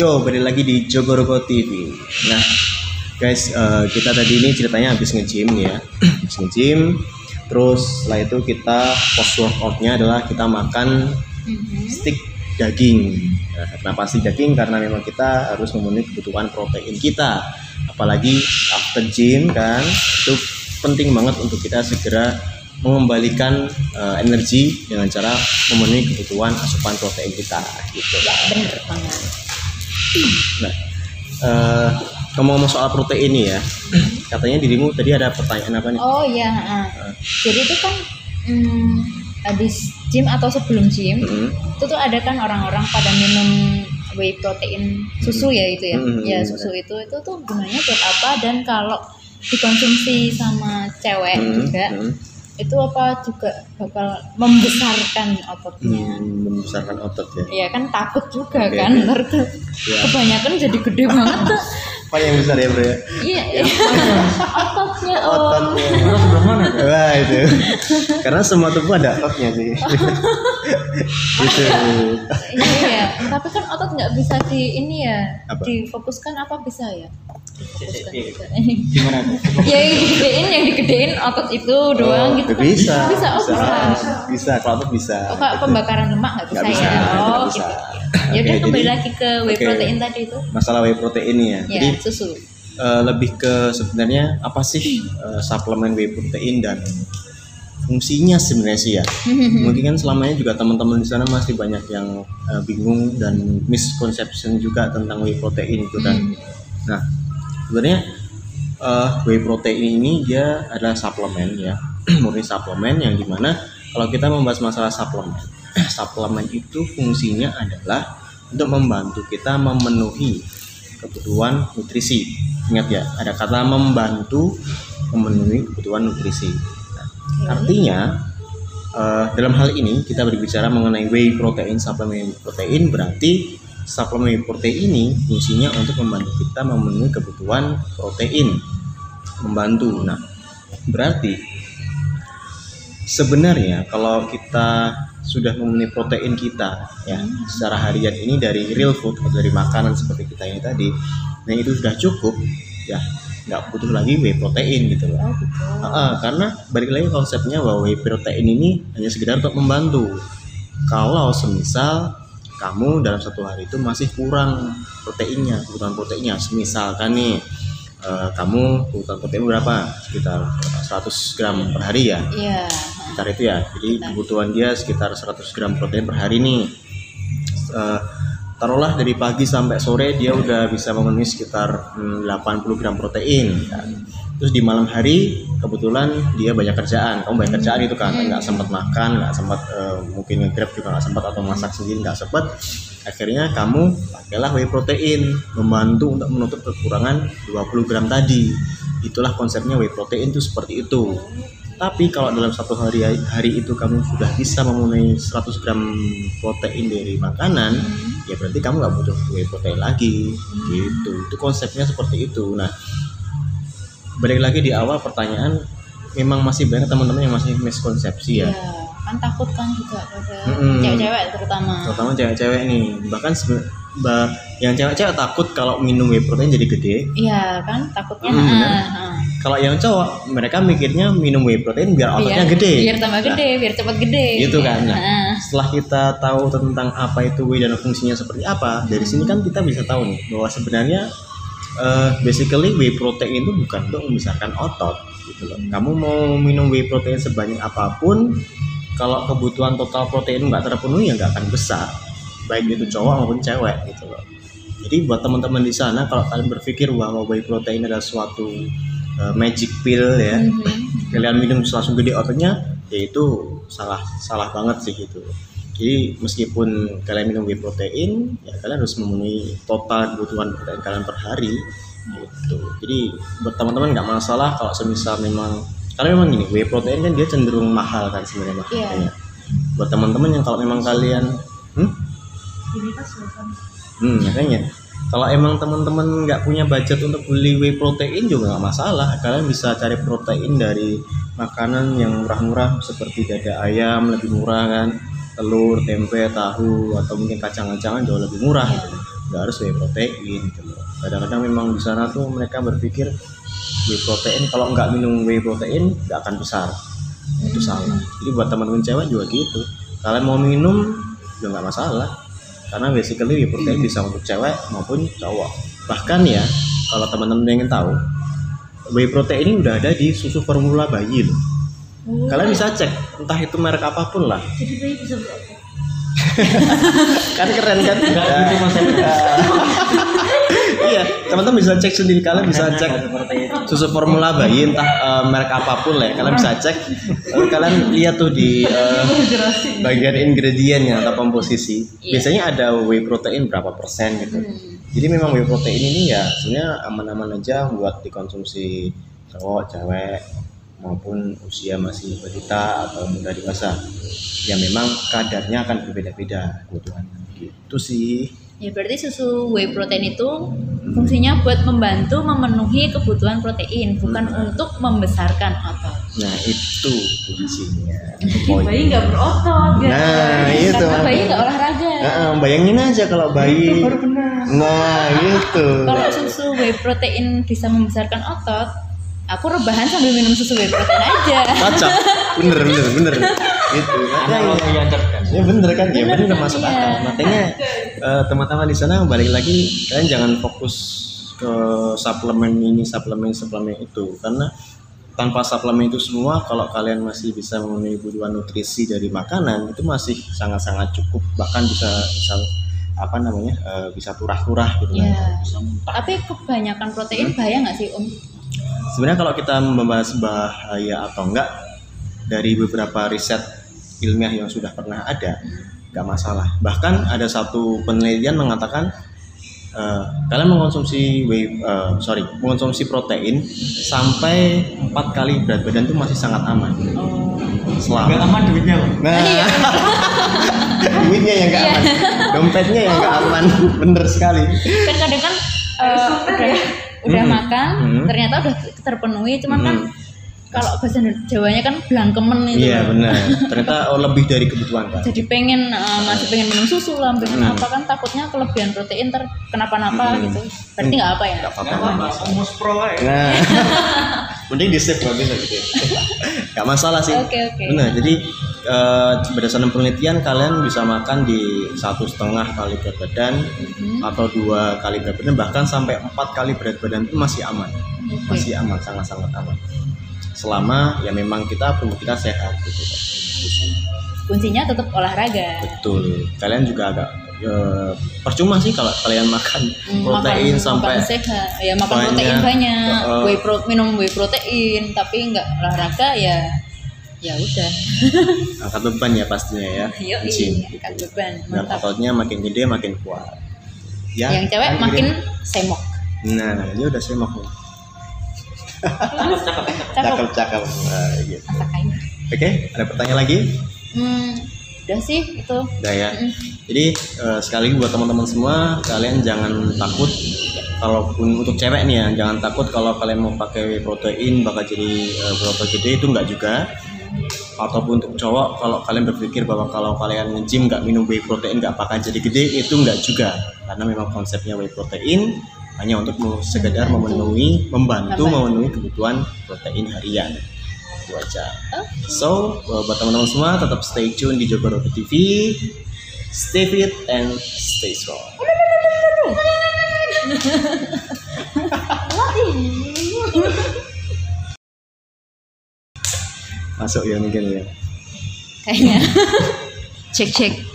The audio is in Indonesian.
Yo, balik lagi di Jogorogo TV. Nah, guys, eh, kita tadi ini ceritanya habis nge-gym ya. habis nge-gym, terus setelah itu kita post workoutnya adalah kita makan stick daging. Nah, kenapa stick daging? Karena memang kita harus memenuhi kebutuhan protein kita. Apalagi after gym kan, itu penting banget untuk kita segera mengembalikan eh, energi dengan cara memenuhi kebutuhan asupan protein kita gitu. Ya bener banget. Nah, eh ngomong-ngomong soal protein ini ya, katanya dirimu tadi ada pertanyaan apa nih? Oh iya. ah. Jadi itu kan hmm, habis gym atau sebelum gym Mm-mm. itu tuh ada kan orang-orang pada minum whey protein susu ya itu ya. Mm-mm, Ya bener. susu itu itu tuh gunanya buat apa dan kalau dikonsumsi sama cewek Mm-mm, juga mm-mm. Itu apa juga bakal membesarkan ototnya. Hmm, membesarkan otot ya. Iya kan takut juga Oke, kan ntar tuh Ya. kebanyakan jadi gede banget tuh. Apa yang besar ya bro ya? Iya, ototnya om. Ototnya. sebelah mana? Wah itu. Karena semua tubuh ada ototnya sih. itu. Iya, tapi kan otot nggak bisa di ini ya, Apa? difokuskan apa bisa ya? Gimana tuh? ya yang digedein, yang digedein otot itu doang Oh, gitu kan? Bisa. Bisa, oh bisa. Bisa, kalau otot bisa. Oh, kalau Gitu. pembakaran lemak nggak bisa, bisa, ya? Oh, gitu. bisa. Ya udah kembali jadi- lagi ke whey oke. protein tadi itu. Masalah whey protein ya. Ya, Jadi susu. eh, lebih ke sebenarnya apa sih eh, suplemen whey protein dan fungsinya sebenarnya sih ya. Mungkin kan selamanya juga teman-teman di sana masih banyak yang eh, bingung dan misconception juga tentang whey protein itu kan. Hmm. Nah, sebenarnya eh, whey protein ini dia adalah suplemen ya, murni suplemen yang di mana kalau kita membahas masalah suplemen, suplemen itu fungsinya adalah untuk membantu kita memenuhi kebutuhan nutrisi. Ingat ya, ada kata membantu memenuhi kebutuhan nutrisi. Nah, artinya eh, dalam hal ini kita berbicara mengenai whey protein, suplemen protein berarti suplemen protein ini fungsinya untuk membantu kita memenuhi kebutuhan protein, membantu. Nah, berarti sebenarnya kalau kita sudah memenuhi protein kita ya secara harian ini dari real food atau dari makanan seperti kita ini tadi, nah itu sudah cukup ya nggak butuh lagi whey protein gitu loh. Oh gitu. Ah, karena balik lagi konsepnya bahwa whey protein ini hanya sekedar untuk membantu. Kalau semisal kamu dalam satu hari itu masih kurang proteinnya, kebutuhan proteinnya, semisalkan nih eh, kamu kebutuhan protein berapa? Sekitar 100 gram per hari ya, Iya. sekitar itu ya. Jadi kebutuhan dia sekitar 100 gram protein per hari nih. Eh, taruhlah dari pagi sampai sore dia udah bisa memenuhi sekitar hmm, 80 gram protein. Terus di malam hari kebetulan dia banyak kerjaan, kamu banyak kerjaan itu kan, nggak sempat makan, nggak sempat eh, mungkin nge-grab juga nggak sempat atau masak sendiri nggak sempat. Akhirnya kamu pakailah whey protein membantu untuk menutup kekurangan 20 gram tadi. Itulah konsepnya whey protein itu seperti itu. Tapi kalau dalam satu hari hari itu kamu sudah bisa memenuhi 100 gram protein dari makanan, ya berarti kamu nggak butuh whey protein lagi, gitu. Itu konsepnya seperti itu. Nah, balik lagi di awal pertanyaan, memang masih banyak teman-teman yang masih miskonsepsi ya, Iya, kan takut kan juga pada Mm-mm. cewek-cewek terutama. terutama cewek-cewek nih. Bahkan sebe- ba- yang cewek-cewek takut kalau minum whey protein jadi gede. Iya kan takutnya. Ah, ah. Kalau yang cowok, mereka mikirnya minum whey protein biar ototnya biar, gede. biar tambah Nah, gede biar cepat gede Gitu kan. Nah, Heeh. setelah kita tahu tentang apa itu whey dan fungsinya seperti apa, dari sini kan kita bisa tahu nih bahwa sebenarnya eh, basically whey protein itu bukan untuk membesarkan otot gitu loh. Kamu mau minum whey protein sebanyak apa pun, kalau kebutuhan total protein nggak terpenuhi ya nggak akan besar, baik itu cowok maupun cewek gitu loh. Jadi buat teman-teman di sana kalau kalian berpikir bahwa whey protein adalah suatu eh, magic pill ya, Mhm. kalian minum langsung gede ototnya ya itu salah salah banget sih gitu jadi meskipun kalian minum whey protein ya kalian harus memenuhi total kebutuhan protein kalian per hari gitu jadi buat teman-teman nggak masalah kalau semisal memang karena memang gini whey protein kan dia cenderung mahal kan sebenarnya Iya. harganya. buat teman-teman yang kalau memang kalian hmm? Hmm, makanya kalau emang teman-teman nggak punya budget untuk beli whey protein juga nggak masalah. Kalian bisa cari protein dari makanan yang murah-murah seperti dada ayam lebih murah kan, telur, tempe, tahu atau mungkin kacang-kacangan jauh lebih murah. gitu. nggak harus whey protein gitu kadang-kadang memang di sana tuh mereka berpikir whey protein kalau nggak minum whey protein nggak akan besar. Itu salah. Jadi buat teman-teman cewek juga gitu. Kalian mau minum juga nggak masalah. Karena basically whey protein bisa untuk cewek maupun cowok. Bahkan ya kalau teman-teman ingin tahu whey protein ini udah ada di susu formula bayi loh kalian bisa cek entah itu merek apa pun lah. Jadi bayi bisa berapa kan keren kan? Enggak gitu maksudnya. iya teman-teman bisa cek sendiri kalian bisa cek susu formula bayi entah eh, merek apa pun lah ya kalian bisa cek. Lalu kalian lihat tuh di eh, bagian ingredientnya atau komposisi. Iya. biasanya ada whey protein berapa persen gitu. Jadi memang whey protein ini ya sebenarnya aman-aman aja buat dikonsumsi cowok cewek maupun usia masih balita atau muda dewasa ya memang kadarnya akan berbeda-beda kebutuhannya gitu sih. Ya berarti susu whey protein itu fungsinya buat membantu memenuhi kebutuhan protein, bukan untuk membesarkan otot. nah itu kuncinya bayi nggak berotot ya nah itu. Karena bayi nggak olahraga. Nah, bayangin aja kalau bayi. baru benar. Nah gitu Kalau susu whey protein bisa membesarkan otot, aku rebahan sambil minum susu whey protein aja. cocok bener bener bener gitu Analogi yang cerdas. ya bener kan ya Bener bener kan, masuk iya. akal makanya eh, teman-teman di sana balik lagi kalian jangan fokus ke suplemen ini suplemen suplemen itu karena tanpa suplemen itu semua kalau kalian masih bisa memenuhi kebutuhan nutrisi dari makanan itu masih sangat-sangat cukup bahkan bisa bisa apa namanya eh, bisa turah-turah gitu kan Ya. Bisa muntah. Tapi kebanyakan protein bahaya nggak sih Om? Sebenarnya kalau kita membahas bahaya atau enggak dari beberapa riset ilmiah yang sudah pernah ada nggak masalah. Bahkan ada satu penelitian mengatakan eh, kalian mengkonsumsi whey eh, sorry mengkonsumsi protein sampai empat kali berat badan itu masih sangat aman. Oh. Selama aman duitnya loh. nah. Duitnya yang nggak aman. Dompetnya yang nggak aman. Bener sekali. Kan kadang kan eh, udah udah Hmm. makan, Hmm. ternyata udah terpenuhi, cuman kan Hmm. kalau bahasa Jawanya kan blangkemen itu. iya benar ternyata oh, lebih dari kebutuhan kan jadi pengen eh, masih pengen minum susu lah pengen Hmm. apa kan takutnya kelebihan protein ter kenapa-napa Hmm. gitu berarti nggak apa ya nggak apa-apa. Umus pro aja. Nah, mending di save nggak bisa gitu. Gak masalah sih. Oke, oke. Benar. Jadi eh, berdasarkan penelitian kalian bisa makan di satu setengah kali berat badan Mhm. atau dua kali berat badan bahkan sampai empat kali berat badan itu masih aman, Oke. masih aman, sangat-sangat aman. Selama ya memang kita tubuh kita sehat gitu. kan. Kuncinya tetap olahraga Betul. Kalian juga agak eh, percuma sih kalau kalian makan Hmm, protein makan, sampai makan sehat ya makan banyak. protein banyak Heeh. whey pro, minum whey protein tapi nggak olahraga ya ya udah angkat beban ya pastinya ya. Gym, iya gitu. kan beban dan ototnya makin gede makin kuat ya yang cewek kan makin gede. semok nah dia udah semok nih cakep cakep cakep Nah, gitu. kayu oke ada pertanyaan lagi hmm, udah sih itu. Udah ya. Mm. jadi eh, sekali lagi buat teman-teman semua kalian jangan takut kalaupun untuk cewek nih ya jangan takut kalau kalian mau pakai whey protein bakal jadi eh, berotot gede itu enggak juga. Ataupun untuk cowok kalau kalian berpikir bahwa kalau kalian nge-gym nggak minum whey protein nggak bakal jadi gede itu enggak juga. Karena memang konsepnya whey protein hanya untuk sekedar memenuhi Membantu. memenuhi kebutuhan protein harian itu aja. Oh. so uh, buat teman-teman semua tetap stay tune di Jogoroto TV stay fit and stay strong. Masuk ya mungkin ya. Kayaknya. Cek cek